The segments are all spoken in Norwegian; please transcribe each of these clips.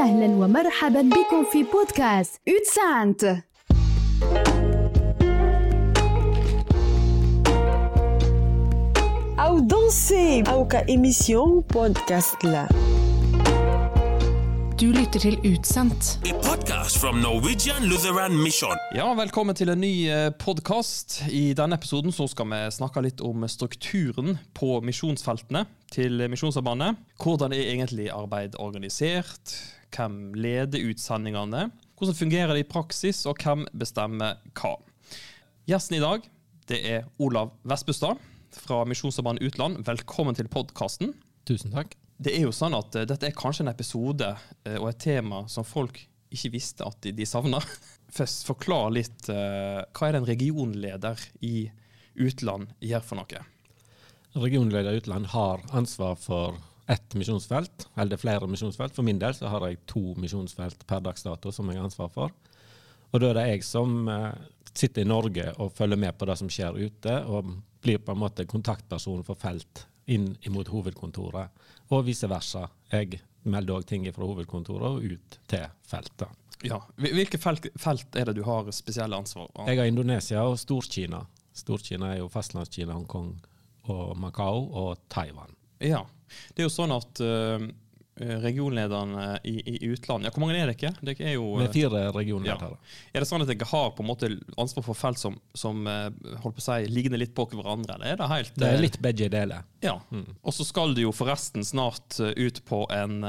أهلا ومرحبا بكم في بودكاست Utsant أو danser أو كإيميسيون بودكاست لا Du lytter til Utsendt. A podcast from Norwegian Lutheran Mission. Ja, Velkommen til en ny podkast. I denne episoden så skal vi snakke litt om strukturen på misjonsfeltene til Misjonssambandet. Hvordan er egentlig arbeid organisert? Hvem leder utsendingene? Hvordan fungerer det i praksis, og hvem bestemmer hva? Gjesten i dag det er Olav Vestbustad fra Misjonssambandet Utland. Velkommen til podkasten. Tusen takk. Det er jo sånn at uh, Dette er kanskje en episode uh, og et tema som folk ikke visste at de, de savna. Først forklar litt uh, hva er det en regionleder i utland gjør for noe? Regionleder i utland har ansvar for ett misjonsfelt, eller det er flere misjonsfelt. For min del så har jeg to misjonsfelt per dags dato som jeg har ansvar for. Og da er det jeg som sitter i Norge og følger med på det som skjer ute, og blir på en måte kontaktperson for felt inn mot hovedkontoret, og vice versa. Jeg melder òg ting fra hovedkontoret og ut til feltet. Ja. Hvilke felt, felt, er det du har spesielle ansvar for? Jeg har Indonesia og Stor-Kina. Stor-Kina er jo fastlandskina, Hongkong og Macau og Taiwan. Ja. Det er jo sånn at uh, regionlederne i, i, utlandet ja, Hvor mange er det ikke? Det er jo Det er fire regionledere. Ja. Er det sånn at dere har på en måte ansvar for felt som, som holdt på å si, ligner litt på hverandre? Eller er det helt Det er litt begge deler. Ja. Mm. Og så skal du jo forresten snart ut på en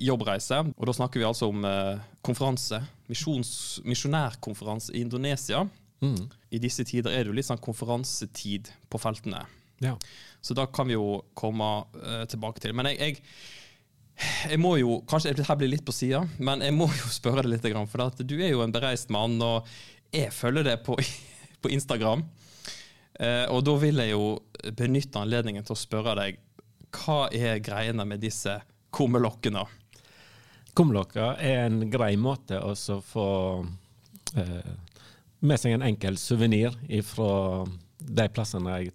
jobbreise. Og da snakker vi altså om uh, konferanse. Misjonærkonferanse i Indonesia. Mm. I disse tider er det jo litt sånn konferansetid på feltene. Ja. Så da kan vi jo komme uh, tilbake til. Men jeg, jeg, jeg, må jo Kanskje dette blir litt på sida, men jeg må jo spørre deg litt. For du er jo en bereist mann, og jeg følger deg på, på Instagram. Uh, og da vil jeg jo benytte anledningen til å spørre deg hva er greiene med disse kummelokkene? Kumlokker er en grei måte å få uh, med seg en enkel suvenir fra de plassene jeg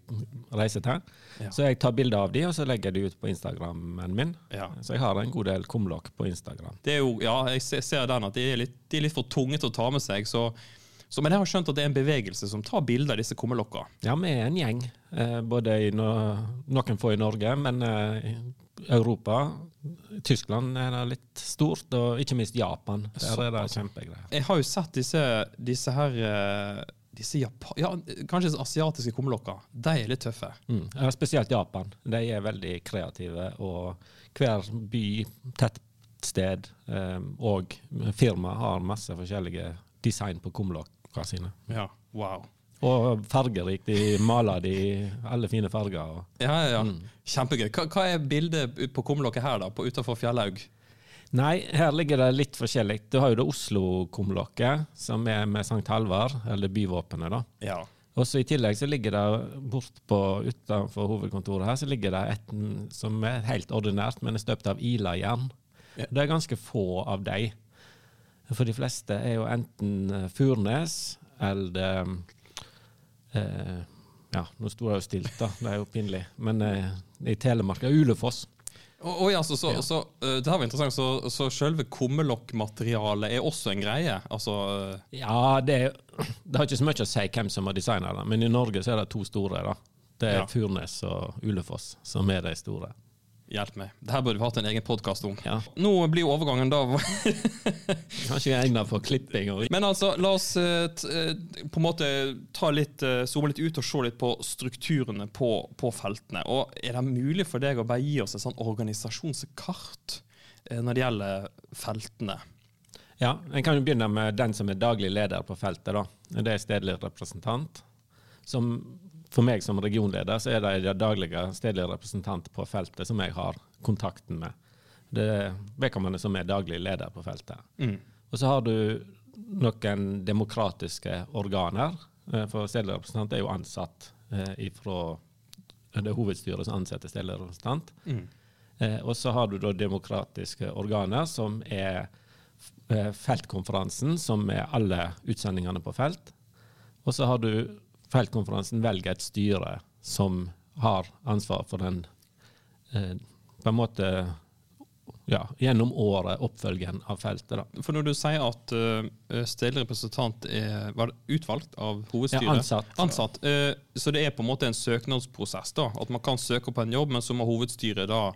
reiser til. Ja. Så jeg tar bilder av de, og så legger jeg de ut på Instagrammen min. Ja. Så jeg har en god del kumlokk på Instagram. Det er jo, ja, jeg ser den at de er litt, de er litt for tunge til å ta med seg. så så, men jeg har skjønt at det er en bevegelse som tar bilder av disse kummelokka? Ja, vi er en gjeng. Eh, både i no, noen få i Norge, men eh, Europa, Tyskland er det litt stort, og ikke minst Japan. Der er det kjempegreier. Jeg har jo sett disse, disse her disse Japan, ja, kanskje asiatiske kummelokka. De er litt tøffe. Mm. Spesielt Japan. De er veldig kreative. Og hver by, tettsted eh, og firma har masse forskjellige design på kummelokka sine. Ja, wow. Og fargerikt. De maler de alle fine farger. Ja, ja, ja. Mm. Kjempegøy. Hva, hva, er bildet på kumlokket her, da, på, utenfor Fjellhaug? Nei, her ligger det litt forskjellig. Du har jo det Oslo-kumlokket, som er med Sankt Halvard, eller byvåpenet, da. Ja. Og så I tillegg så ligger det bort på utenfor hovedkontoret her, så ligger det et som er helt ordinært, men er støpt av Ilajern. Ja. Det er ganske få av de. For de fleste er jo enten Furnes eller eh, Ja, nå sto jeg jo stilt, da. Det er jo pinlig. Men eh, i Telemark er Ulefoss. Oh, oh, ja, så, så, så uh, det her var interessant. Så, så selve kummelokkmaterialet er også en greie? Altså, uh... Ja, det, det, har ikke så mye å si hvem som har designa det, men i Norge så er det to store. da. Det er ja. Furnes og Ulefoss som er de store. Hjelp meg. Det her burde vi hatt en egen podkast om. Ja. Nå blir jo overgangen da Kanskje egnet for klipping. Og... Men altså, la oss uh, på en måte ta litt, uh, zoome litt ut og se litt på strukturene på, på, feltene. Og Er det mulig for deg å bare gi oss et sånn organisasjonskart når det gjelder feltene? Ja, jeg kan jo begynne med den som er daglig leder på feltet. da. Det er stedlig representant. Som for meg som regionleder så er det de daglige stedlige representanter på feltet som jeg har kontakten med. Det er vedkommende som er daglig leder på feltet. Mm. Og så har du noen demokratiske organer. Eh, for stedlig representant er jo ansatt eh, fra det er hovedstyret som ansetter stedlig representant. Mm. Eh, og så har du da demokratiske organer, som er eh, feltkonferansen, som er alle utsendingene på felt. Og så har du feltkonferansen velger et styre som har ansvar for den eh, på en måte ja, gjennom året oppfølgen av feltet. da. For når du sier at uh, stedlig representant er var det utvalgt av hovedstyret Ja, ansatt. Ansatt. uh, så det er på en måte en søknadsprosess. da, At man kan søke på en jobb, men så må hovedstyret da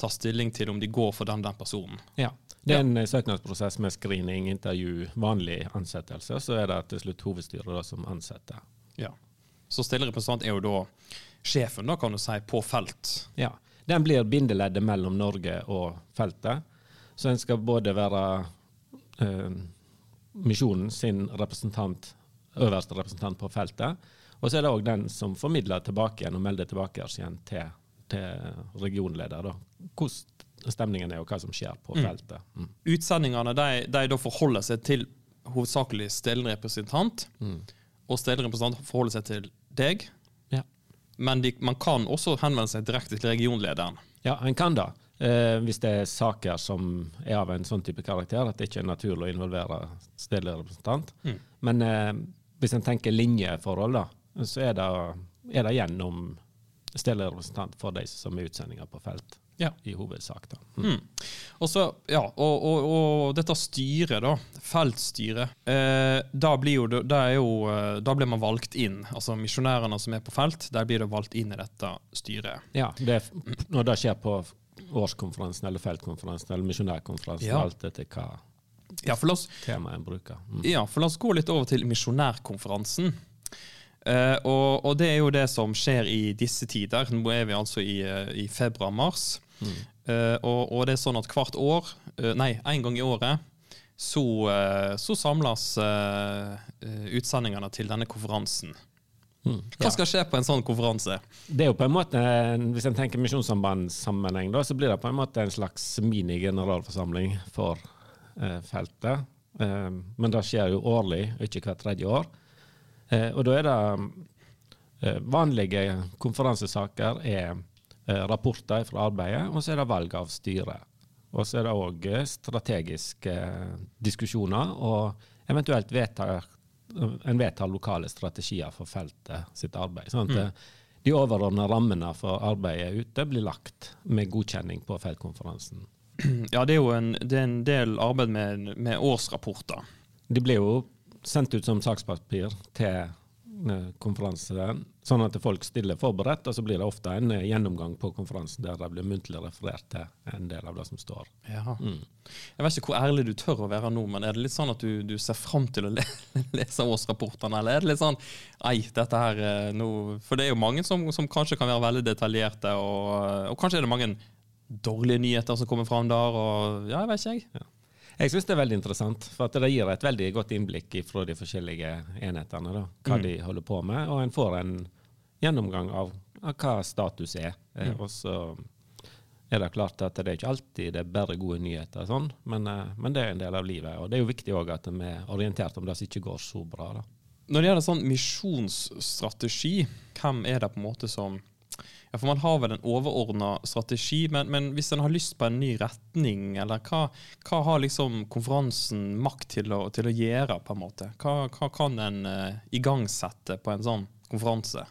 ta stilling til om de går for den den personen. Ja. Det er en ja. søknadsprosess med screening, intervju, vanlig ansettelse. Så er det til slutt hovedstyret da, som ansetter. Ja. Så stille representant er jo da sjefen, da, kan du si, på felt. Ja. Den blir bindeleddet mellom Norge og feltet. Så en skal både være eh, misjonen sin representant, øverste representant på feltet, og så er det òg den som formidler tilbake igjen og melder tilbake igjen til, til regionleder. da. Hvordan stemningen er og hva som skjer på feltet. Mm. Utsendingene de, de da forholder seg til hovedsakelig stillende representant, og stedlig representant forholder seg til deg. Ja. Men de, man kan også henvende seg direkte til regionlederen. Ja, en kan da. Eh, hvis det er saker som er av en sånn type karakter at det ikke er naturlig å involvere stedlig representant. Men eh, hvis en tenker linjeforhold, da, så er det, er det gjennom stedlig representant for de som er utsendinger på felt, Ja. i hovedsak. da. Mm. Mm. Og så, ja, og, og, og dette styret, da, feltstyret, eh, da, blir jo, da, er jo, eh, da blir man valgt inn. Altså misjonærene som er på felt, der blir det valgt inn i dette styret. Ja, det, når det skjer på årskonferansen eller feltkonferansen eller misjonærkonferansen, Ja. alt etter hva Ja, for oss, en bruker. Mm. ja, for la oss gå litt over til misjonærkonferansen. Eh, og, og det er jo det som skjer i disse tider. Nå er vi altså i, eh, i februar-mars. Eh, og, og det er sånn at hvert år, eh, nei, en gang i året, så, eh, så samles utsendingene til denne konferansen. Mm. Hva skal skje på en sånn konferanse? Det er jo på en måte, Hvis en tenker misjonssambandssammenheng, så blir det på en måte en slags mini-generalforsamling for feltet. Men det skjer jo årlig, ikke hvert tredje år. Og da er det Vanlige konferansesaker er rapporter fra arbeidet, og så er det valg av styre. Og så er det òg strategiske eh, diskusjoner og eventuelt en vedtar lokale strategier for feltet sitt arbeid. Sånn at mm. de overordna rammene for arbeidet ute blir lagt med godkjenning på feltkonferansen. Ja, det er jo en, det er en del arbeid med, med årsrapporter. De blir jo sendt ut som sakspapir til konferansen, sånn at folk stiller forberedt, og så blir det ofte en eh, gjennomgang på konferansen der det blir muntlig referert til en del av det som står. Ja. Jeg vet ikke hvor ærlig du tør å være nå, men er det litt sånn at du, du ser fram til å le lese årsrapportene, eller er det litt sånn Ei, dette her eh, nå For det er jo mange som, som kanskje kan være veldig detaljerte, og, og kanskje er det mange dårlige nyheter som kommer fram der, og ja, jeg vet ikke jeg. Jeg syns det er veldig interessant, for det gir et veldig godt innblikk fra de forskjellige enhetene. Da, hva de holder på med, og en får en gjennomgang av, av hva status er. Mm. Og så er det klart at det er ikke alltid det er bare gode nyheter, sånn, men, eh, men det er en del av livet. Og det er jo viktig òg at vi er orientert om det som ikke går så bra. Da. Når det gjelder sånn misjonsstrategi, hvem er det på en måte som ja, for Man har vel en overordna strategi, men, men hvis en har lyst på en ny retning, eller hva, hva har liksom konferansen makt til å, til å gjøre, på en måte? Hva, hva kan en uh, igangsette på en sånn konferanse?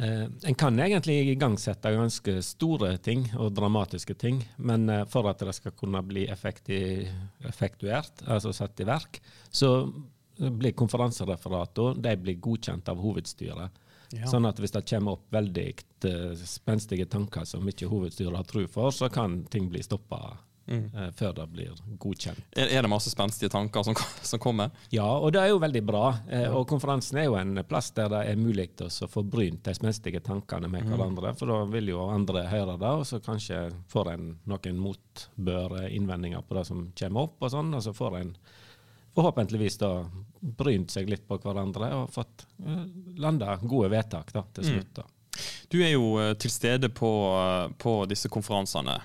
Eh, en kan egentlig igangsette ganske store ting og dramatiske ting, men eh, for at det skal kunne bli effektuert, altså satt i verk, så blir konferansereferatene godkjent av hovedstyret. Ja. Sånn at hvis det kommer opp veldig eh, spenstige tanker som ikke hovedstyret har tro for, så kan ting bli stoppa eh, før det blir godkjent. Er, er det masse spenstige tanker som, som kommer? Ja, og det er jo veldig bra. Eh, og konferansen er jo en plass der det er mulig til å få brynt de spenstige tankene med hverandre. For da vil jo andre høre det, og så kanskje får en noen motbør, innvendinger på det som kommer opp, og sånn. Og så får en forhåpentligvis da brynt seg litt på hverandre og fått eh, landa gode vedtak da, til slutt. da. Du er jo eh, til stede på, eh, på disse konferansene.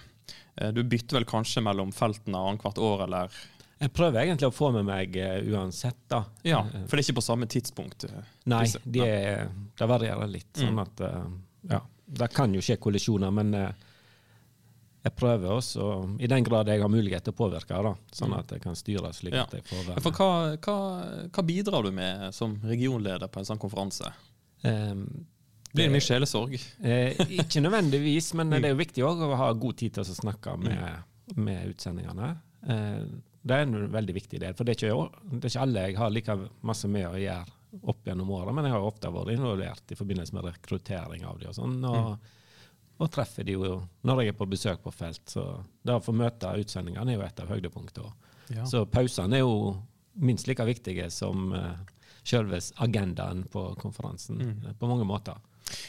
Du bytter vel kanskje mellom feltene annethvert år, eller? Jeg prøver egentlig å få med meg uansett, da. Ja, for det er ikke på samme tidspunkt. Nei, det de er, varierer litt. Sånn at eh, Ja. Det kan jo skje kollisjoner, men jeg prøver også, i den grad jeg har mulighet til å påvirke, da, sånn at jeg kan styre slik at jeg får være For hva, hva, hva bidrar du med som regionleder på en sånn konferanse? Um, Blir det mye sjelesorg? eh, ikke nødvendigvis, men det er jo viktig å ha god tid til å snakke med med utsendingene. Eh, det er en veldig viktig del. For det er, ikke, det er ikke alle jeg har like masse med å gjøre opp gjennom året, men jeg har ofte vært involvert i forbindelse med rekruttering av de og sånn. Og, og treffer de jo når jeg er på besøk på felt. Så det å få møte utsendingene er jo et av høydepunktene. Ja. Så pausene er jo minst like viktige som uh, selve agendaen på konferansen, Mm. på mange måter.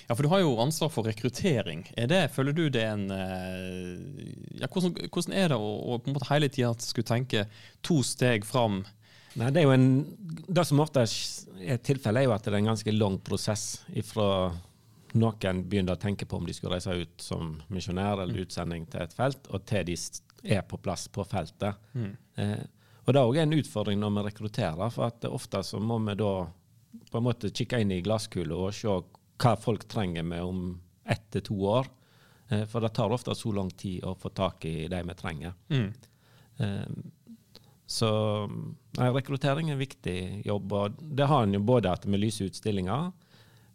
Ja, for du har jo ansvar for rekruttering. Er det, føler du det er en eh, ja, hvordan, hvordan er det å, å på en måte hele tida skulle tenke to steg fram? Nei, det, er jo en, det som ofte er tilfellet, er jo at det er en ganske lang prosess ifra noen begynner å tenke på om de skulle reise ut som misjonær eller utsending til et felt, og til de er på plass på feltet. Eh, og Det er òg en utfordring når vi rekrutterer, for at ofte så må vi da på en måte kikke inn i glasskula og se hva folk trenger med om ett til to år. Eh, for det tar ofte så lang tid å få tak i de vi trenger. Mm. Eh, Så nei, rekruttering er en viktig jobb. og Det har en jo både at vi lyser ut stillinger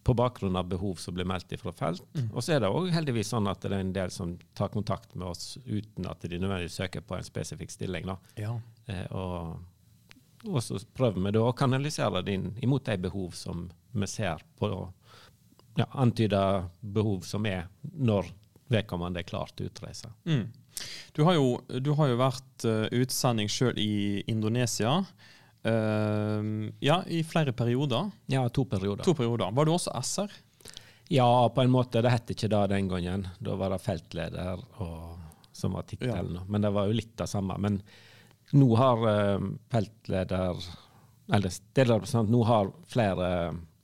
på bakgrunn av behov som blir meldt fra felt. Og så er det òg heldigvis sånn at det er en del som tar kontakt med oss uten at de nødvendigvis søker på en spesifikk stilling. Ja. Eh, og, og så prøver vi da å kanalisere det inn imot de behov som vi ser på ja, antyda behov som er når vedkommende er klar til utreise. Mm. Du, har jo, du har jo vært uh, utsending sjøl i Indonesia. Eh, ja, i flere perioder. Ja, to perioder. To perioder. Var du også SR? Ja, på en måte. Det het ikke det den gangen. Da var det feltleder og, som var tittelen. Men det var jo litt det samme. Men nå har uh, feltleder Eller stedrepresentant nå har flere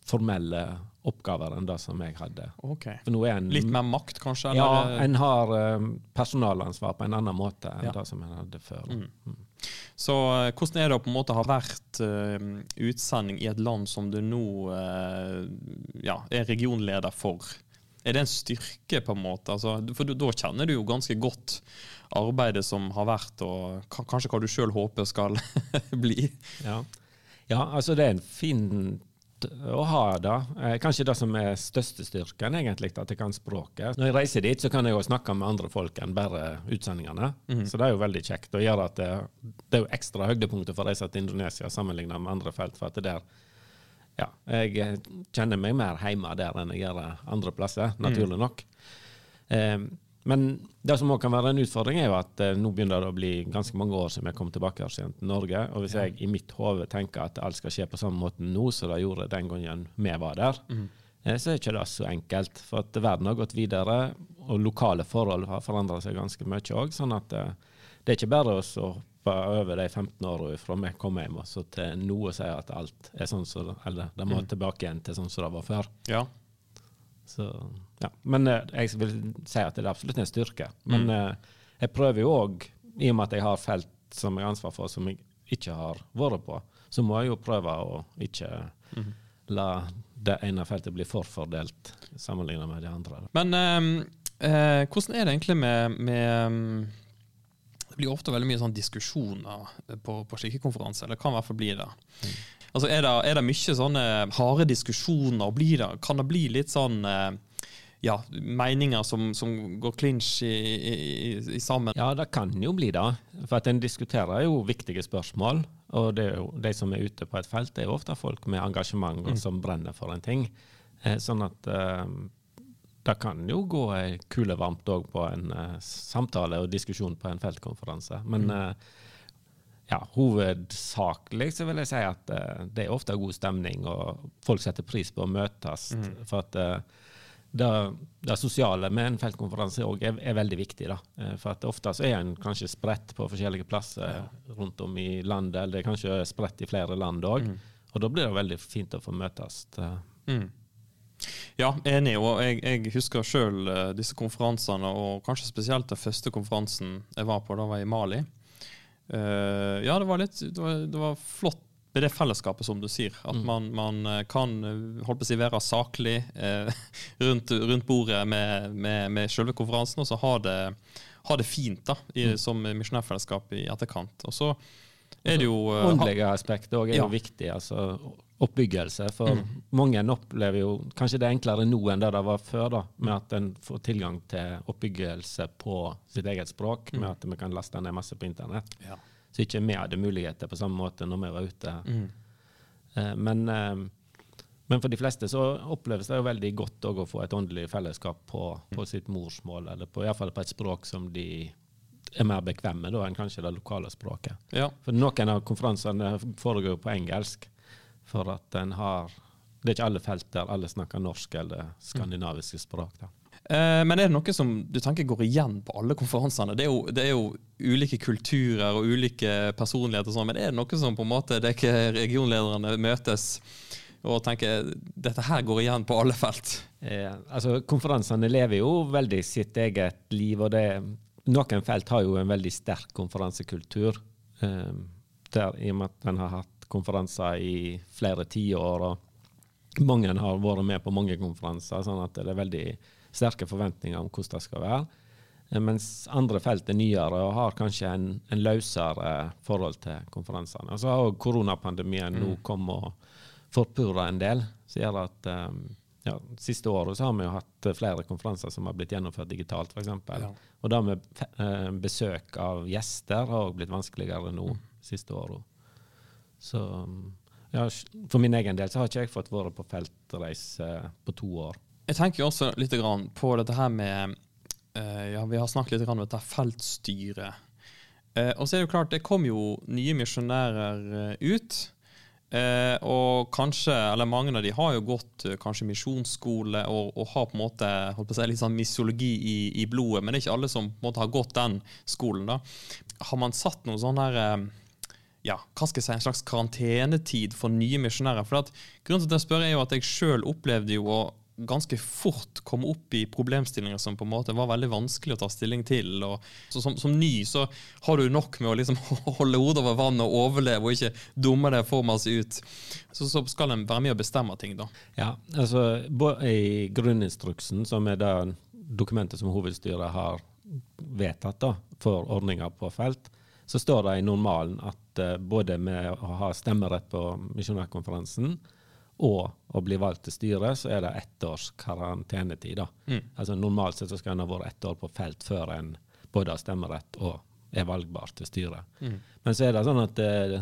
formelle oppgaver enn det som jeg hadde. Ok. For nå er en Litt mer makt, kanskje? Ja, en har uh, personalansvar på en annen måte enn Ja. det som en hadde før. Mm. Så eh, hvordan er det å på en måte ha vært uh, utsending i et land som du nå uh, ja, er regionleder for? Er det en styrke, på en måte? Altså, for du, da kjenner du jo ganske godt arbeidet som har vært, og kanskje hva du sjøl håper skal bli. Ja. ja, altså det er en å ha det. Eh, kanskje det som er største styrken, egentlig, at jeg kan språket. Når jeg reiser dit, så kan jeg jo snakke med andre folk enn bare utsendingene. Så det er jo veldig kjekt. Og gjør at det, det er jo ekstra høydepunktet for å reise til Indonesia sammenlignet med andre felt. for at det der ja, jeg eh, kjenner meg mer hjemme der enn jeg gjør andre plasser, naturlig nok. Eh, men det som også kan være en utfordring, er jo at eh, nå begynner det å bli ganske mange år siden jeg kom tilbake her igjen til Norge. Og hvis jeg i mitt hode tenker at alt skal skje på samme måte nå som det gjorde den gangen vi var der, eh, så er ikke det så enkelt. For at verden har gått videre, og lokale forhold har forandra seg ganske mye òg. Sånn at eh, det er ikke bare å så hoppe over de 15 åra fra vi kom hjem og så til nå og si at alt er sånn som Eller det må tilbake igjen til sånn som det var før. Ja. Så, ja. Men eh, jeg vil si at det er absolutt en styrke. Men eh, jeg prøver jo òg, i og med at jeg har felt som jeg har ansvar for, som jeg ikke har vært på, så må jeg jo prøve å ikke la det ene feltet bli forfordelt sammenlignet med det andre. Men eh, eh, hvordan er det egentlig med, med mm, Det blir ofte veldig mye sånn diskusjoner på, på slike konferanser, eller kan i hvert fall bli det. Altså er det, er det mye sånne harde diskusjoner? Blir det, kan det bli litt sånn eh, ja, meninger som, som går clinch i, i, i, sammen? Ja, det kan jo bli det. For at en diskuterer jo viktige spørsmål. Og det er jo, de som er ute på et felt, det er jo ofte folk med engasjement og som brenner for en ting. Eh, sånn at eh, det kan jo gå kulevarmt kule òg på en samtale og diskusjon på en feltkonferanse. Men eh, ja, hovedsakelig så vil jeg si at uh, det er ofte god stemning, og folk setter pris på å møtes. For at uh, det, det sosiale med en feltkonferanse er, er veldig viktig. Da. Uh, For at ofte så er en kanskje spredt på forskjellige plasser rundt om i landet, eller det er kanskje spredt i flere land òg. Og da blir det veldig fint å få møtes. Mm. Ja, enig. Og jeg, jeg husker sjøl disse konferansene, og kanskje spesielt den første konferansen jeg var på. Da var jeg i Mali. Eh, ja, det var litt det var, det var flott med det fellesskapet, som du sier. At man, man eh, kan eh, holdt på å si, være saklig uh, rundt, rundt bordet med, med, med selve konferansen, og så ha det, ha det fint da, i, som misjonærfellesskap i etterkant. Og så er det jo Åndelige aspekt òg er Ja. jo viktig. altså Oppbyggelse. For mange opplever jo Kanskje det er enklere nå enn det det var før, da, med at en får tilgang til oppbyggelse på sitt eget språk, med at vi kan laste ned masse på internett. Ja. Så ikke vi hadde muligheter på samme måte når vi var ute. Eh, Men, uh, men for de fleste så oppleves det jo veldig godt å få et åndelig fellesskap på, på sitt morsmål, eller på, i hvert fall på et språk som de er mer bekvemme da, enn kanskje det lokale språket. ja. For noen av konferansene foregår på engelsk, for at en har Det er ikke alle felt der alle snakker norsk eller skandinaviske språk. da. Eh, Men er det noe som du tenker går igjen på alle konferansene? Det er jo, det er jo ulike kulturer og ulike personligheter, og sånn, men er det noe som på en måte det er ikke regionlederne møtes og tenker dette her går igjen på alle felt? Eh, altså, konferansene lever jo veldig sitt eget liv, og det, noen felt har jo en veldig sterk konferansekultur. Eh, der, I og med at en har hatt konferanser i flere tiår, og mange har vært med på mange konferanser, sånn at det er veldig sterke forventninger om hvordan det skal være. Eh, Mens andre felt er nyere og har kanskje en, en løsere forhold til konferansene. Og så har òg koronapandemien nå kommet og forpurra en del, som gjør at um, ja, siste året så har vi jo hatt eh, flere konferanser som har blitt gjennomført digitalt, f.eks. Ja. Og da med eh, besøk av gjester har òg blitt vanskeligere nå siste året. Så um, ja, for min egen del så har ikke jeg fått vært på feltreise på to år. Jeg tenker jo også litt grann på dette her med eh, Ja, vi har snakket litt grann om dette feltstyret. Og så er det jo klart, det kom jo nye misjonærer ut. Eh, og kanskje, eller mange av de har jo gått eh, kanskje misjonsskole og, og har på en måte holdt på å si, litt sånn misologi i, i blodet, men det er ikke alle som på en måte har gått den skolen. da. Har man satt noe sånn her eh, ja, hva skal jeg si, en slags karantenetid for nye misjonærer. For at, grunnen til at jeg spør er jo at jeg sjøl opplevde jo å ganske fort komme opp i problemstillinger som på en måte var veldig vanskelig å ta stilling til. Og, som, som ny så har du nok med å liksom holde hodet over vannet og overleve, og ikke dumme deg for masse ut. Så, så skal en være med å bestemme ting, da. Ja, altså I grunninstruksen, som er det dokumentet som hovedstyret har vedtatt da, for ordninger på felt, så står det i normalen at eh, både med å ha stemmerett på misjonærkonferansen og å bli valgt til styret, så er det ett års karantenetid. da. Altså Normalt sett så skal en ha vært ett år på felt før en både har stemmerett og er valgbar til styret. Men så er det sånn at eh,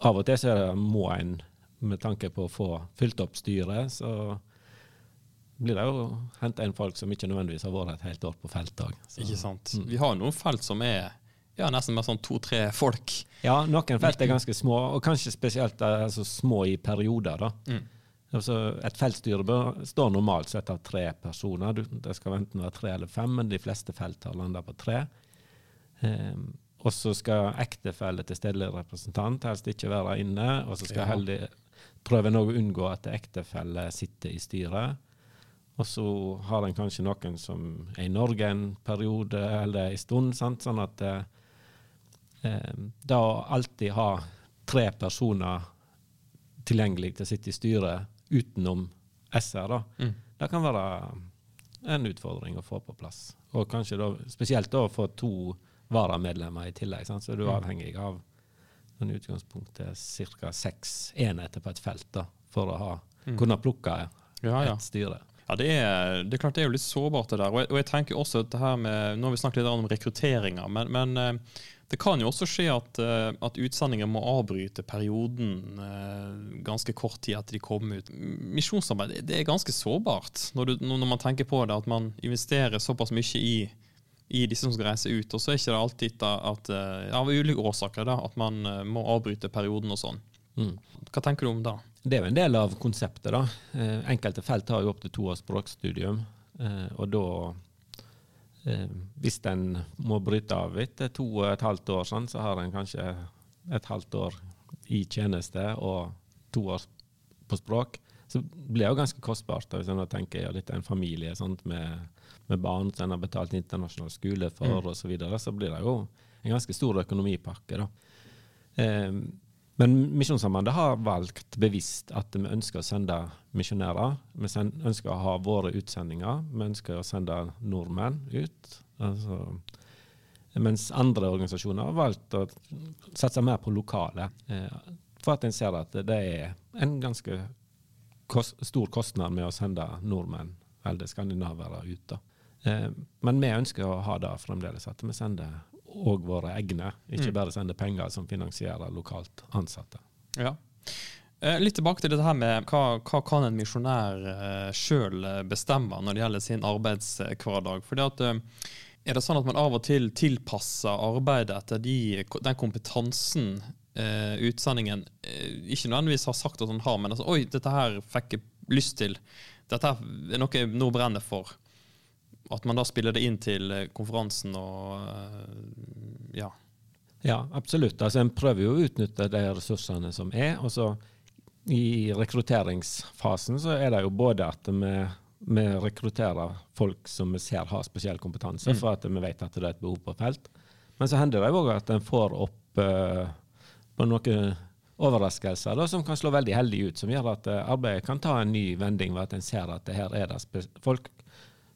av og til så det, må en, med tanke på å få fylt opp styret, så blir det jo henta inn folk som ikke nødvendigvis har vært et helt år på felt òg. Ikke sant? Vi har noen felt som er ja, nesten med sånn to-tre folk. Ja, noen felt er ganske små, og kanskje spesielt eh, altså, små i perioder. da. Altså, et feltstyre står normalt sett av tre personer. Du, det skal enten være tre eller fem, men de fleste felt har landa på tre. Um, og så skal ektefelle til stedlig representant helst ikke være inne. Og så skal Ja. heldig prøve å unngå at ektefelle sitter i styret. Og så har en kanskje noen som er i Norge en periode eller en stund. Sant? Sånn at eh, eh, da å alltid ha tre personer tilgjengelig til å sitte i styret utenom SR, da, Mm. det kan være en utfordring å få på plass. Og kanskje da, spesielt å få to varamedlemmer i tillegg, sant? så er du Mm. avhengig av sånn utgangspunktet ca. seks enheter på et felt da, for å ha, kunne plukke Mm. Ja, ja. et styre. Ja, det er, det er klart det er jo litt sårbart det der. Og jeg, og jeg tenker også at det her med, Nå har vi snakket litt om rekrutteringer, men, men eh, det kan jo også skje at, eh, at utsendinger må avbryte perioden eh, ganske kort tid etter de kom ut. Misjonsarbeid det- er ganske sårbart når, du, når man tenker på det, at man investerer såpass mye i, i disse som skal reise ut. Og så er ikke det alltid da, at, eh, av ulike årsaker da, at man må avbryte perioden og sånn. Mm. Hva tenker du om det? Det er jo en del av konseptet. da. Enkelte felt har jo opptil to års språkstudium. Og da, hvis en må bryte av etter to og et halvt år, sånn, så har en kanskje et halvt år i tjeneste og to år på språk. Så blir det jo ganske kostbart. Hvis en tenker ja, litt en familie sant, med, med barn som en har betalt internasjonal skole for, og så, videre, så blir det jo en ganske stor økonomipakke. da. Eh, men Misjonssambandet har valgt bevisst at vi ønsker å sende misjonærer. Vi ønsker å ha våre utsendinger. Vi ønsker å sende nordmenn ut. Altså, Mens andre organisasjoner har valgt å satse mer på lokale. Eh, for at en ser at det er en ganske kost, stor kostnad med å sende nordmenn, eller skandinavere, ut. Eh, men vi ønsker å ha det fremdeles, at vi sender òg våre egne, ikke Mm. bare sende penger som finansierer lokalt ansatte. Ja. Eh, Litt tilbake til dette her med hva, hva kan en misjonær eh, sjøl bestemme når det gjelder sin arbeidshverdag. Fordi at, eh, er det sånn at man av og til tilpasser arbeidet etter de, den kompetansen eh, utsendingen eh, ikke nødvendigvis har sagt at han har, men altså, oi, dette her fikk jeg lyst til. Dette er noe jeg nå brenner for. At man da spiller det inn til eh, konferansen og eh, ja. Ja, absolutt. Altså, en prøver jo å utnytte de ressursene som er. og så I rekrutteringsfasen så er det jo både at vi, vi rekrutterer folk som vi ser har spesiell kompetanse, for at vi vet at det er et behov på felt. Men så hender det òg at en får opp uh, på noen overraskelser da, som kan slå veldig heldig ut, som gjør at arbeidet kan ta en ny vending ved at en ser at det her er det folk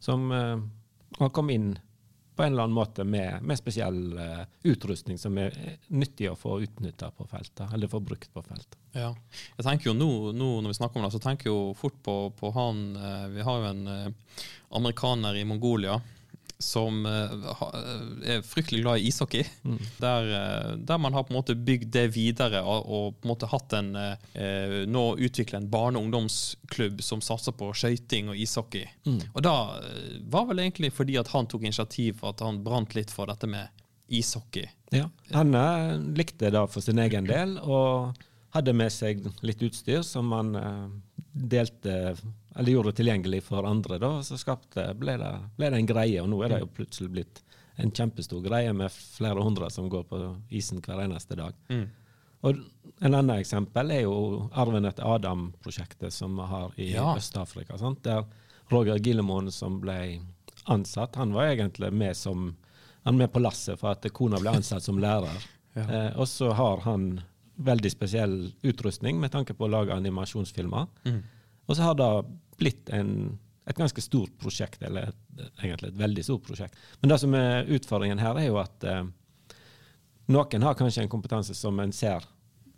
som eh, har kommet inn på en eller annen måte med, med spesiell eh, utrustning som er eh, nyttig å få utnytta på feltet, eller få brukt på feltet. Ja. Jeg tenker jo nå, nå når vi snakker om det, så tenker jeg jo fort på, på han Vi har jo en amerikaner i Mongolia som eh, er fryktelig glad i ishockey. Der, eh, der man har på en måte bygd det videre og, på en måte hatt en eh, Nå utvikle en barne- og ungdomsklubb som satser på skøyting og ishockey. Og da eh, var vel egentlig fordi at han tok initiativ for at han brant litt for dette med ishockey. Ja. Han eh, likte det for sin egen del, og hadde med seg litt utstyr som han eh, delte eller gjorde det tilgjengelig for andre. Da, så skapte, ble, det, ble det en greie, og nå er det jo plutselig blitt en kjempestor greie med flere hundre som går på isen hver eneste dag. Og En annen eksempel er jo Arven etter Adam-prosjektet som vi har i Ja. Øst-Afrika. Der Roger Gillemoen som ble ansatt, han var egentlig med som han med på lasset for at kona ble ansatt som lærer. eh, og så har han veldig spesiell utrustning med tanke på å lage animasjonsfilmer. Og så har det blitt en, et ganske stort prosjekt, eller egentlig et veldig stort prosjekt. Men det som er utfordringen her, er jo at eh, noen har kanskje en kompetanse som en ser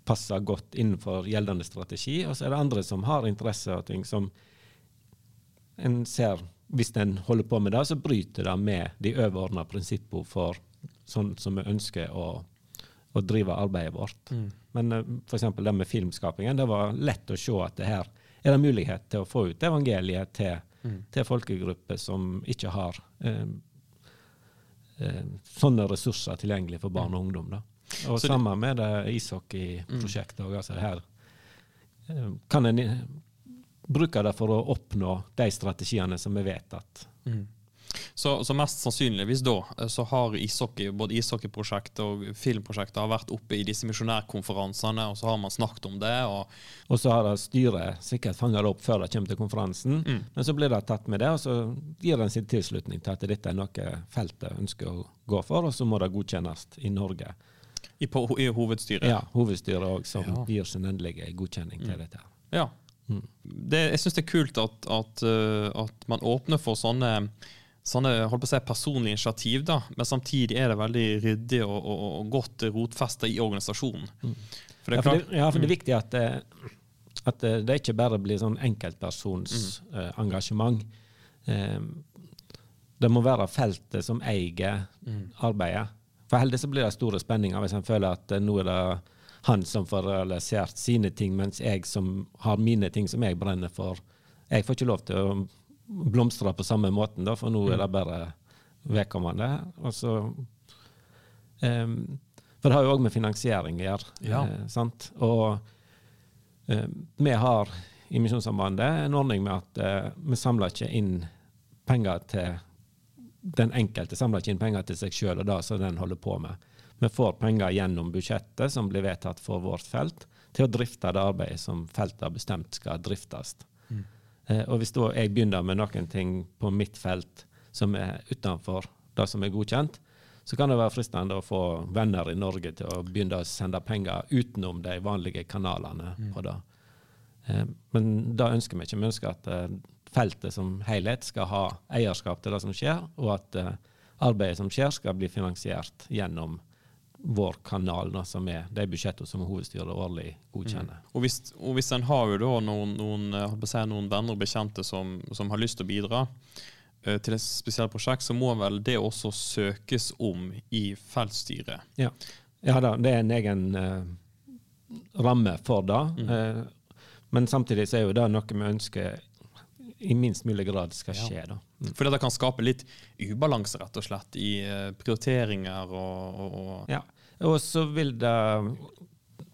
passer godt innenfor gjeldende strategi, og så er det andre som har interesse av ting som en ser Hvis en holder på med det, så bryter det med de overordna prinsippene for sånn som vi ønsker å, å drive arbeidet vårt. Men uh, f.eks. det med filmskapingen, det var lett å se at det her er det mulighet til å få ut evangeliet til, til folkegrupper som ikke har eh, eh, sånne ressurser tilgjengelig for barn og ungdom. Da. Og Så det- sammen med det ishockeyprosjektet òg. Altså her eh, kan en bruke det for å oppnå de strategiene som vi vet at Så, så mest sannsynligvis da, eh, så har ishockey, både ishockeyprosjektet og filmprosjektet har vært oppe i disse misjonærkonferansene, og så har man snakket om det. og Og så har styret sikkert fanga det opp før det kommer til konferansen. Men så blir det tatt med det, og så gir en sin tilslutning til at dette er noe feltet ønsker å gå for, og så må det godkjennes i Norge. I, på, i hovedstyret. Ja, Hovedstyret òg, som Ja. gir sin endelige godkjenning til dette. Ja. Det, jeg syns det er kult at, at, uh, at man åpner for sånne, sånne holdt på å si, personlige initiativ, da, men samtidig er det veldig ryddig og, og, og godt rotfesta i organisasjonen. For det Ja, er for det, ja, for det er viktig at, det- at det det ikke bare blir sånn enkeltpersons eh, engasjement. Eh, det må være feltet som eier arbeidet. For heldigvis så blir det store spenninger hvis en føler at eh, nå er det han som får realisert sine ting, mens jeg som har mine ting som jeg brenner for, jeg får ikke lov til å blomstre på samme måten, da, for nå er det bare vedkommende. Og så um, for det har jo òg med finansiering å gjøre. Ja. eh, sant? Og eh, vi har i Misjonssambandet en ordning med at eh, vi samler ikke inn penger til den enkelte samler ikke inn penger til seg sjøl og det som den holder på med. Vi får penger gjennom budsjettet som blir vedtatt for vårt felt, til å drifte det arbeidet som feltet har bestemt skal driftes. Eh, og hvis da jeg begynner med noen ting på mitt felt som er utenfor det som er godkjent, så kan det være fristende å få venner i Norge til å begynne å sende penger utenom de vanlige kanalene på det. Eh, Men det ønsker vi ikke. Vi ønsker at eh, feltet som helhet skal ha eierskap til det som skjer, og at, arbeidet som skjer, skal bli finansiert gjennom vår kanal, da, som er de budsjettene som hovedstyret årlig godkjenner. Og hvis, og hvis en har jo da noen, noen, å noen venner og bekjente som, som har lyst til å bidra uh, til et spesielt prosjekt, så må vel det også søkes om i feltstyret. Ja. ja da, det er en egen uh, ramme for det. Eh, men samtidig så er jo det noe vi ønsker i minst mulig grad skal skje. da. Mm. For det kan skape litt ubalanse, rett og slett, i eh, prioriteringer og, og, og Ja. Og så vil det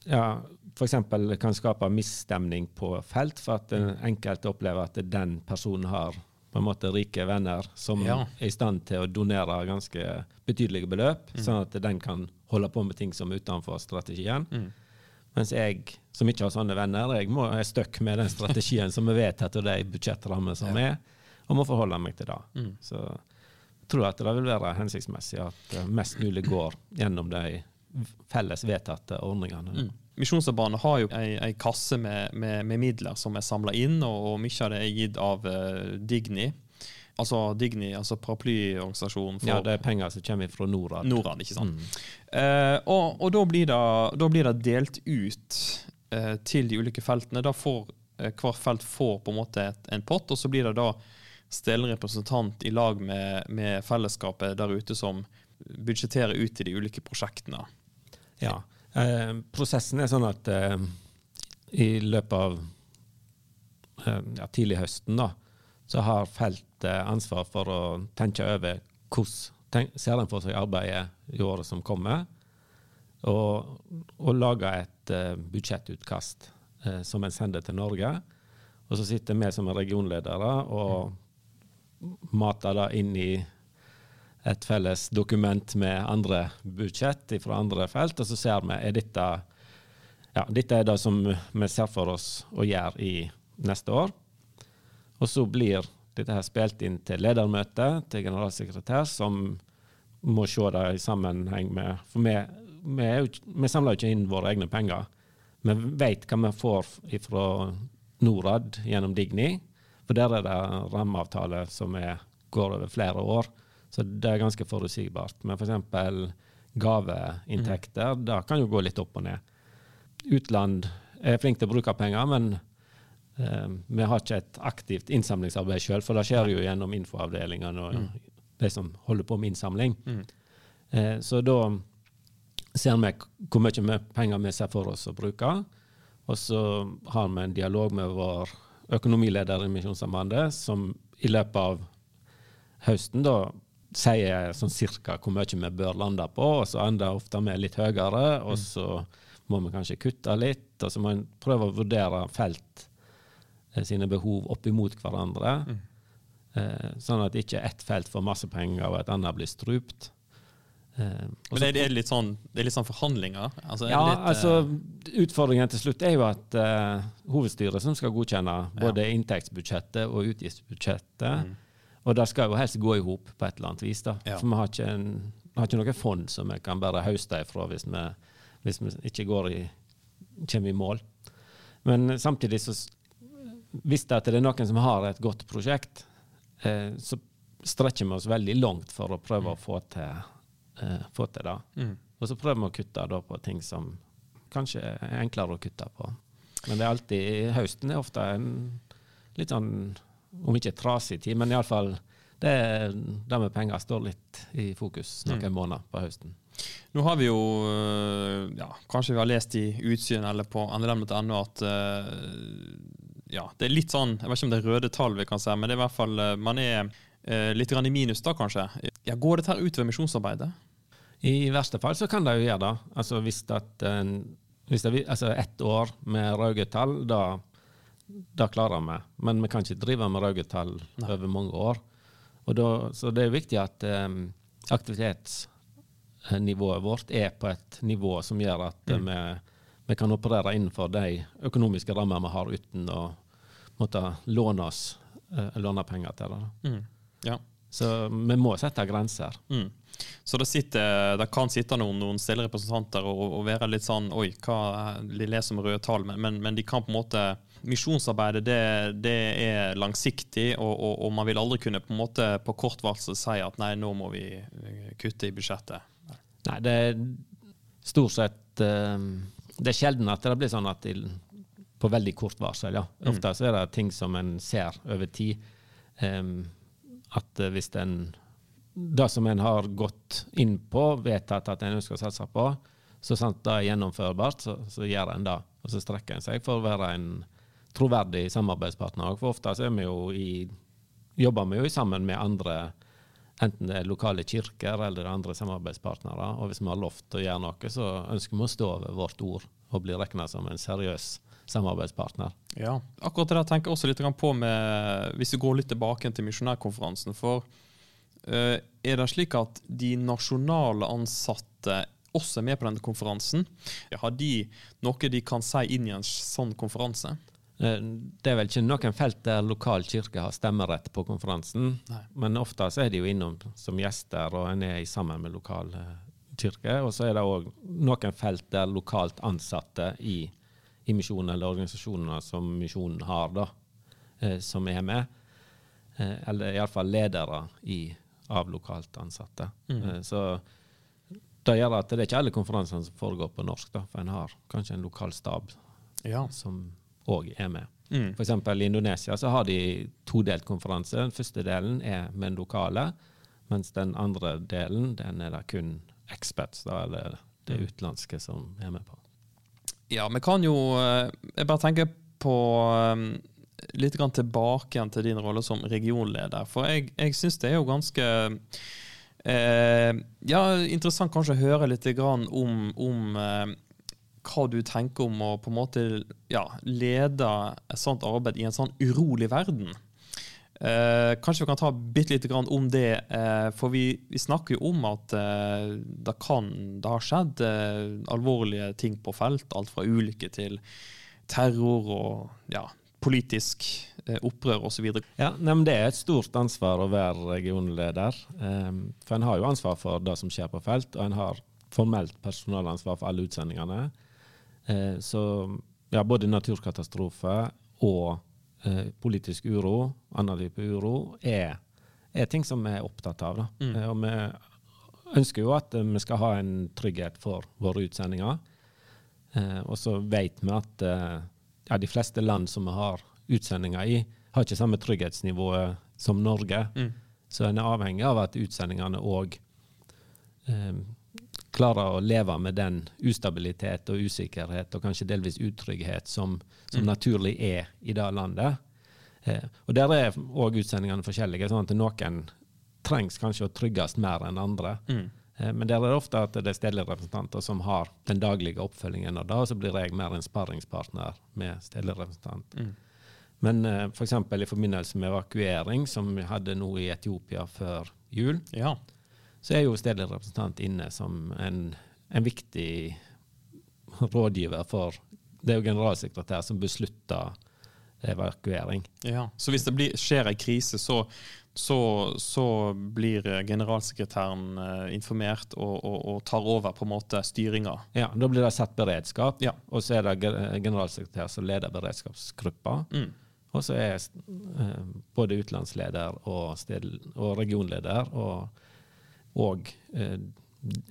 ja, f.eks. kan skape misstemning på felt, for at enkelte opplever at den personen har på en måte rike venner som Ja. er i stand til å donere ganske betydelige beløp, sånn at den kan holde på med ting som er utenfor strategien. Mens jeg, som ikke har sånne venner, jeg må, er stuck med den strategien som er vedtatt, og de budsjettrammene som er, og må forholde meg til det. Så jeg tror at det vil være hensiktsmessig at eh, mest mulig går gjennom de felles vedtatte ordningene. Misjonsarbeiderne har jo ei, ei kasse med, med, med midler som er samla inn, og, og mye av det er gitt av uh, Digni. Altså Digni, altså paraplyorganisasjonen for Ja, det er penger som kommer fra Norad. Norad, ikke sant. Eh, og og da, blir det, da blir det delt ut uh, til de ulike feltene. Da får eh, Hver felt får på en måte et, en pott, og så blir det da stille representant i lag med, med fellesskapet der ute som budsjetterer ut til de ulike prosjektene. Ja. Eh, prosessen er sånn at eh, i løpet av eh, ja, tidlig høsten da, så har feltet ansvar for å tenke over hvordan tenk, ser en for seg arbeidet i året som kommer, og, og lage et eh, budsjettutkast eh, som en sender til Norge. Og så sitter vi som er regionledere og mater det inn i et felles dokument med andre budsjett fra andre felt, og så ser vi er dette ja, dette er det som vi ser for oss å gjøre i neste år. Og så blir dette her spilt inn til ledermøte, til generalsekretær, som må se det i sammenheng med For vi, vi, vi samler jo ikke inn våre egne penger. Vi vet hva vi får fra Norad gjennom Digni, for der er det rammeavtale som er, går over flere år. Så det er ganske forutsigbart. Men f.eks. gaveinntekter, det kan jo gå litt opp og ned. Utland er flink til å bruke penger, men eh, vi har ikke et aktivt innsamlingsarbeid sjøl, for det skjer jo gjennom infoavdelingene og de som holder på med innsamling. Eh, så da ser vi hvor mye penger vi ser for oss å bruke. Og så har vi en dialog med vår økonomileder i Misjonssambandet, som i løpet av høsten da sier sånn cirka hvor mye vi bør lande på, og så ender ofte med litt høyere, og så må vi kanskje kutte litt, og så må en prøve å vurdere felt eh, sine behov opp imot hverandre, eh, sånn at ikke ett felt får masse penger og et annet blir strupt. Eh, Men så- det, er litt sånn, det er litt sånn forhandlinger? Altså, ja, litt, altså Utfordringen til slutt er jo at eh, hovedstyret som skal godkjenne både inntektsbudsjettet og utgiftsbudsjettet, og det skal jo helst gå i hop på et eller annet vis. da. Ja. For vi har ikke, en, har ikke noe fond som vi kan bare høste ifra hvis vi, hvis vi ikke går i, kommer i mål. Men samtidig så hvis det er noen som har et godt prosjekt, eh, så strekker vi oss veldig langt for å prøve å få til, eh, få til det. Mm. Og så prøver vi å kutte da på ting som kanskje er enklere å kutte på. Men det er alltid, høsten er ofte en litt sånn, om ikke trasig tid, men iallfall det, det med penger står litt i fokus noen måneder på høsten. Nå har vi jo øh, ja, Kanskje vi har lest i Utsyn eller på nlm.no at øh, ja, det er litt sånn Jeg vet ikke om det er røde tall vi kan se, men det er i hvert fall øh, man er litt grann i minus da, kanskje. Ja, Går dette her utover misjonsarbeidet? I verste fall så kan det jo gjøre det. Altså hvis, at, hvis det altså ett år med røde tall, da, da klarer vi. Men vi kan ikke drive med røde tall over mange år. Da, så det er viktig at um, aktivitetsnivået vårt er på et nivå som gjør at mm. vi, vi kan operere innenfor de økonomiske rammer vi har, uten å måtte låne oss uh, låne penger til det. Mm. Ja. Så vi må sette grenser. Mm. Så det, sitter, det kan sitte noen, noen stille representanter og, og være litt sånn Oi, hva de leser med røde tall, men, men, men de kan på en måte Misjonsarbeidet det, det er langsiktig, og, og, og, man vil aldri kunne på en måte på kort varsel si at nei, nå må vi eh, kutte i budsjettet. Nei, det er stort sett uh, Det er sjelden at det blir sånn at de, på veldig kort varsel, ja. Mm. Ofte så er det ting som en ser over tid. Um, at hvis en det som en har gått inn på, vedtatt at en ønsker å satse på, så sant det er gjennomførbart, så, så gjør en det. Og så strekker en seg for å være en troverdig samarbeidspartner. For ofte så er vi jo i, jobber vi jo sammen med andre, enten det er lokale kirker eller andre samarbeidspartnere. Og hvis vi har lovt å gjøre noe, så ønsker vi å stå ved vårt ord og bli regna som en seriøs samarbeidspartner. Ja, akkurat det der tenker jeg også litt på med, hvis vi går litt tilbake til misjonærkonferansen. for Uh, er det slik at de nasjonale ansatte også er med på denne konferansen? Har de noe de kan si inn i en sånn konferanse? Uh, det er vel ikke noen felt der lokal kirke har stemmerett på konferansen. Nei. Men ofte så er de jo innom som gjester, og en er sammen med lokal uh, kirke. Og så er det òg noen felt der lokalt ansatte i, i misjonen eller organisasjonene som misjonen har, da, som er med. eller iallfall ledere i av lokalt ansatte. Mm. Så det gjør at det er ikke alle konferansene som foregår på norsk, da, for en har kanskje en lokal stab ja. som òg er med. Mm. F.eks. i Indonesia så har de todelt konferanse. Den første delen er med den lokale, mens den andre delen den er det kun experts, da, eller det mm. utenlandske, som er med på. Ja, vi kan jo eh, Jeg bare tenker på eh, litt tilbake igjen til din rolle som regionleder. For jeg, jeg syns det er jo ganske eh, ja, interessant kanskje å høre litt om, om eh, hva du tenker om å på en måte ja, lede et sånt arbeid i en sånn urolig verden. Eh, kanskje vi kan ta bitte lite grann om det, eh, for vi, vi, snakker jo om at eh, det kan Det har skjedd eh, alvorlige ting på felt. Alt fra ulykker til terror og ja, politisk eh, opprør osv. Ja, det er et stort ansvar å være regionleder. Um, for en har jo ansvar for det som skjer på felt, og en har formelt personalansvar for alle utsendingene. Uh, så ja, både naturkatastrofe og uh, politisk uro, annen type uro, er, er, ting som vi er opptatt av. Mm. Uh, og vi ønsker jo at vi skal ha en trygghet for våre utsendinger. og så vet vi at ja, de fleste land som vi har utsendinger i, har ikke samme trygghetsnivå som Norge. Mm. Så en er avhengig av at utsendingene òg eh, klarer å leve med den ustabilitet og usikkerhet og kanskje delvis utrygghet som, som mm. naturlig er i det landet. Eh, og Der er òg utsendingene forskjellige. sånn at Noen trengs kanskje å trygges mer enn andre. Mm. Eh, men der er det ofte at det er stedlige representanter som har den daglige oppfølgingen av det, og så blir jeg mer en sparringspartner med stedlig representant. Mm. Men eh, f.eks. For i forbindelse med evakuering, som vi hadde nå i Etiopia før jul, ja. Så er jo stedlig representant inne som en, en viktig rådgiver for Det er jo generalsekretær som beslutter evakuering. Ja, Så hvis det blir, skjer en krise, så så, så, blir generalsekretæren eh, informert og, og, og, tar over på en måte styringa. Ja, da blir det satt beredskap, ja. og så er det generalsekretær som leder beredskapsgruppa. Mm. Og så er eh, både utenlandsleder og, og regionleder og, og eh,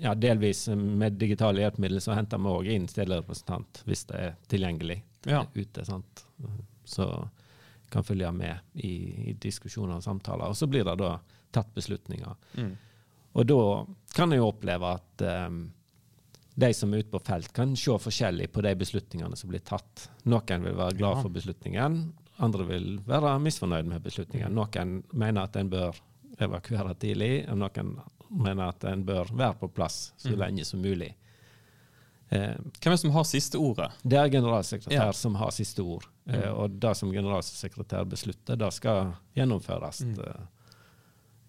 ja, delvis med digitale hjelpemidler så henter vi òg inn stedlerepresentant hvis det er tilgjengelig ja. ute. sant? Så kan følge med i, i diskusjoner og samtaler. Og så blir det da tatt beslutninger. Mm. Og da kan jeg jo oppleve at um, de som er ute på felt, kan se forskjellig på de beslutningene som blir tatt. Noen vil være glad for beslutningen, andre vil være misfornøyd med beslutningen. Noen mener at en bør evakuere tidlig, og noen mener at en bør være på plass så mm. lenge som mulig. Eh, Hvem er det som har siste ordet? Det er generalsekretær ja. som har siste ord. Mm. Eh, og det som generalsekretær beslutter, det skal gjennomføres mm. eh,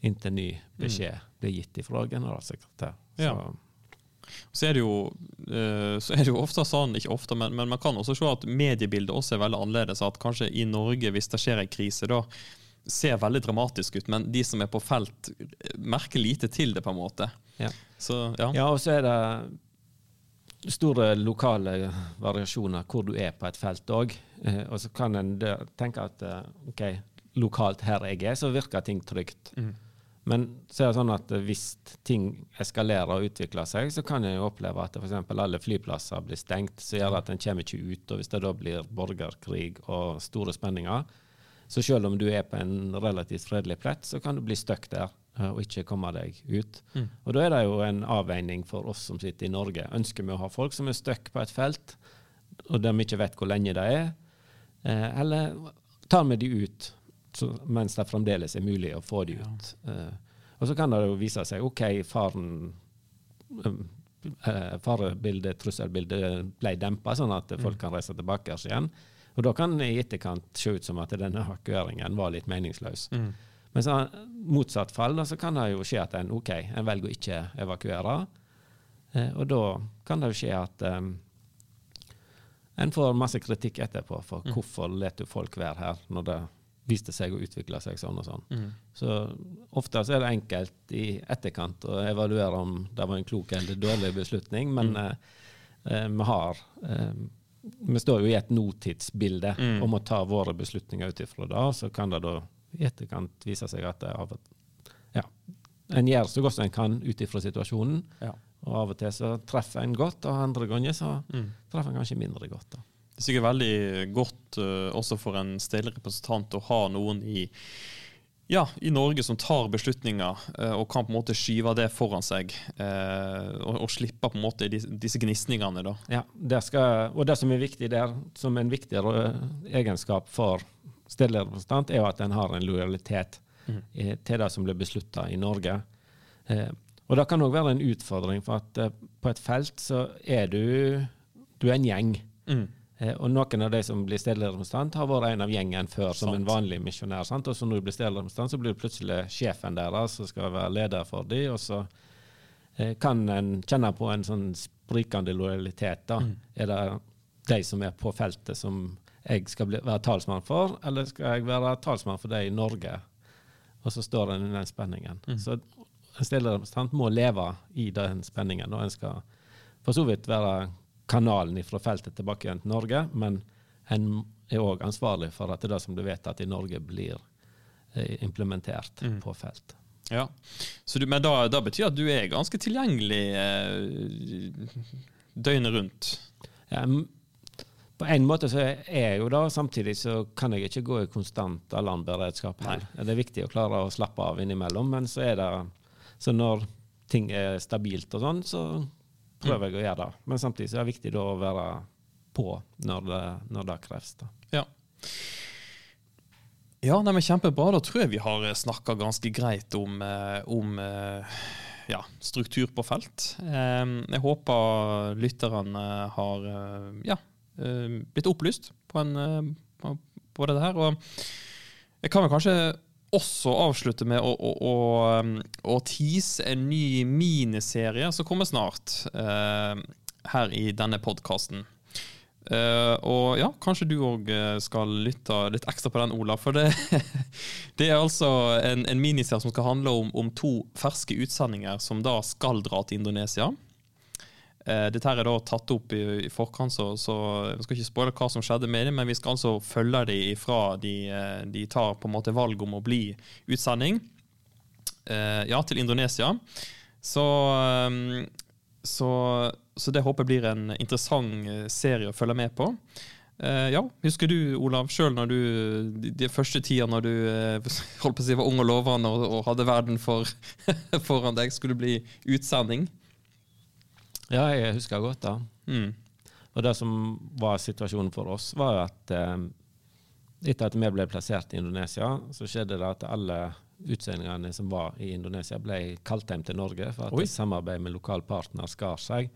inntil ny beskjed mm. blir gitt fra generalsekretær. Ja. Så er, jo, uh, så er, det jo, ofte sånn, ikke ofte, men, men, man kan også se at mediebildet også er veldig annerledes. At kanskje i Norge, hvis det skjer en krise, da ser veldig dramatisk ut, men de som er på felt, merker lite til det, på en måte. Ja. Så ja. Ja, og så er det store lokale variasjoner hvor du er på et felt òg. Eh, og så kan en tenke at eh, OK, lokalt her jeg er, så virker ting trygt. Mm. Men så er det sånn at eh, hvis ting eskalerer og utvikler seg, så kan en oppleve at f.eks. alle flyplasser blir stengt, som gjør at en kommer ikke ut. Og hvis det da blir borgerkrig og store spenninger, så selv om du er på en relativt fredelig plett, så kan du bli stuck der eh, og ikke komme deg ut. Mm. Og da er det jo en avveining for oss som sitter i Norge. Ønsker vi å ha folk som er stuck på et felt, og de ikke vet hvor lenge det er, eh, eller tar vi de ut så, mens det fremdeles er mulig å få de ut? Ja. og så kan det jo vise seg OK, faren eh, farebildet, trusselbildet, ble dempa, sånn at folk kan reise tilbake igjen. Og da kan det i etterkant se ut som at denne evakueringen var litt meningsløs. Mm. Men så, motsatt fall da, så kan det jo skje at en OK, en velger å ikke evakuere. Eh, og da kan det jo skje at um, en får masse kritikk etterpå for Mm. hvorfor lar du folk være her når det viste seg å utvikle seg sånn og sånn. Mm. Så ofte så er det enkelt i etterkant å evaluere om det var en klok eller dårlig beslutning, men Mm. eh, eh, vi har eh, Vi står jo i et nåtidsbilde Mm. og må ta våre beslutninger ut ifra det. Så kan det da i etterkant vise seg at av og ja, en gjør så godt som en kan ut ifra situasjonen. Ja. Og av og til så treffer en godt, og andre ganger så Mm. treffer en kanskje mindre godt. da. Det er sikkert veldig godt uh, også for en stille representant å ha noen i, ja, i Norge som tar beslutninger eh, og kan på en måte skyve det foran seg. eh, og, og slippe på en måte dis, disse gnisningene. da. Ja, det skal, og det som er viktig der, som en viktigere egenskap for stedlig representant, er jo at en har en lojalitet eh, til det som blir beslutta i Norge. Eh, og det kan òg være en utfordring, for at eh, på et felt så er du, du er en gjeng. Mm. Eh, og noen av de som blir stedlig har vært en av gjengen før som en vanlig misjonær. sant? Og så når du blir stedlig så blir du plutselig sjefen deres som skal være leder for dem, og så eh, kan en kjenne på en sånn sprikende lojalitet. da. Er det de som er på feltet som jeg skal bli, være talsmann for, eller skal jeg være talsmann for dem i Norge? Og så står en i den spenningen. Så en stedlig må leve i den spenningen, og en skal for så vidt være kanalen fra feltet tilbake igjen til Norge, men en er òg ansvarlig for at det som blir vedtatt i Norge, blir implementert implementert på felt. Ja. Så du, men da, da betyr at du er ganske tilgjengelig eh, døgnet rundt? Ja, på en måte så er jeg jo da, samtidig så kan jeg ikke gå i konstant alarmberedskap. her. Det er viktig å klare å slappe av innimellom, men så er det Så når ting er stabilt og sånn, så prøver jeg å gjøre det. Men samtidig så er det viktig å være på når det, når det kreves. da. Ja. Ja, nei, men Kjempebra. Da tror jeg vi har snakka ganske greit om, eh, om eh, ja, struktur på felt. Eh, Jeg håper lytterne har eh, ja, eh, blitt opplyst på, en, eh, på, på dette her. Og jeg kan vel kanskje også avslutte med å, å, å, um, å tease en ny miniserie som kommer snart uh, her i denne podkasten. Uh, og ja, kanskje du òg skal lytte litt ekstra på den, Ola. For det, det er altså en, en miniserie som skal handle om, om to ferske utsendinger som da skal dra til Indonesia. Eh, dette her er da tatt opp i, i forkant, så, så vi skal ikke spoile hva som skjedde med dem, men vi skal altså følge dem ifra de, eh, de tar på en måte valg om å bli utsending eh, ja, til Indonesia. Så, så, så det håper jeg blir en interessant serie å følge med på. Ja, Husker du, Olav, sjøl når du de, første tida når du holdt på å si var ung og lovende og, og hadde verden for, foran deg, skulle bli utsending? Ja, jeg husker godt da. Mm. Og det som var situasjonen for oss, var at eh, etter at vi ble plassert i Indonesia, så skjedde det at alle utsendingene som var i Indonesia, ble kalt hjem til Norge for at Oi. samarbeid med lokal partner skar seg.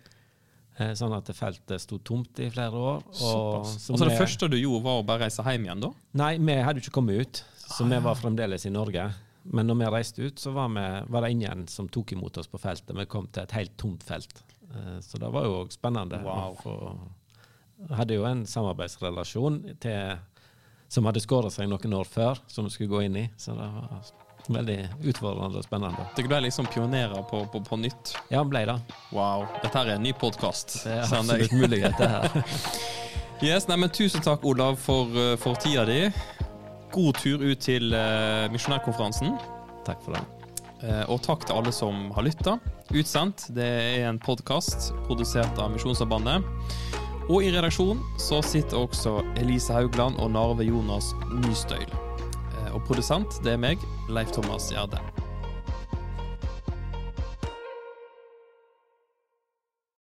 Eh, sånn at feltet sto tomt i flere år. Og, Såpass. så Og så det vi- første du gjorde, var å bare reise hjem igjen, da? Nei, vi hadde ikke kommet ut, så Ah, vi var fremdeles i Norge. Men når vi reiste ut, så var, vi, var det ingen som tok imot oss på feltet. Vi kom til et helt tomt felt. Eh, Så det var jo òg spennende. Wow. For hadde jo en samarbeidsrelasjon til som hadde skåra seg noen år før, som vi skulle gå inn i. Så det var veldig utfordrende og spennende. Dere ble liksom pionerer på, på, på nytt. Ja, ble det. Wow. Dette her er en ny podkast. Det er absolutt mulighet, det her. Yes, nei, men tusen takk, Olav, for, eh, for tida di. God tur ut til uh, misjonærkonferansen. Takk for det. Eh, og takk til alle som har lytta. Utsendt. Det er en podkast produsert av Misjonssambandet. Og i redaksjonen så sitter også Elise Haugland og Narve Jonas Nystøyl. Eh, og produsent, det er meg, Leif Thomas Gjerde.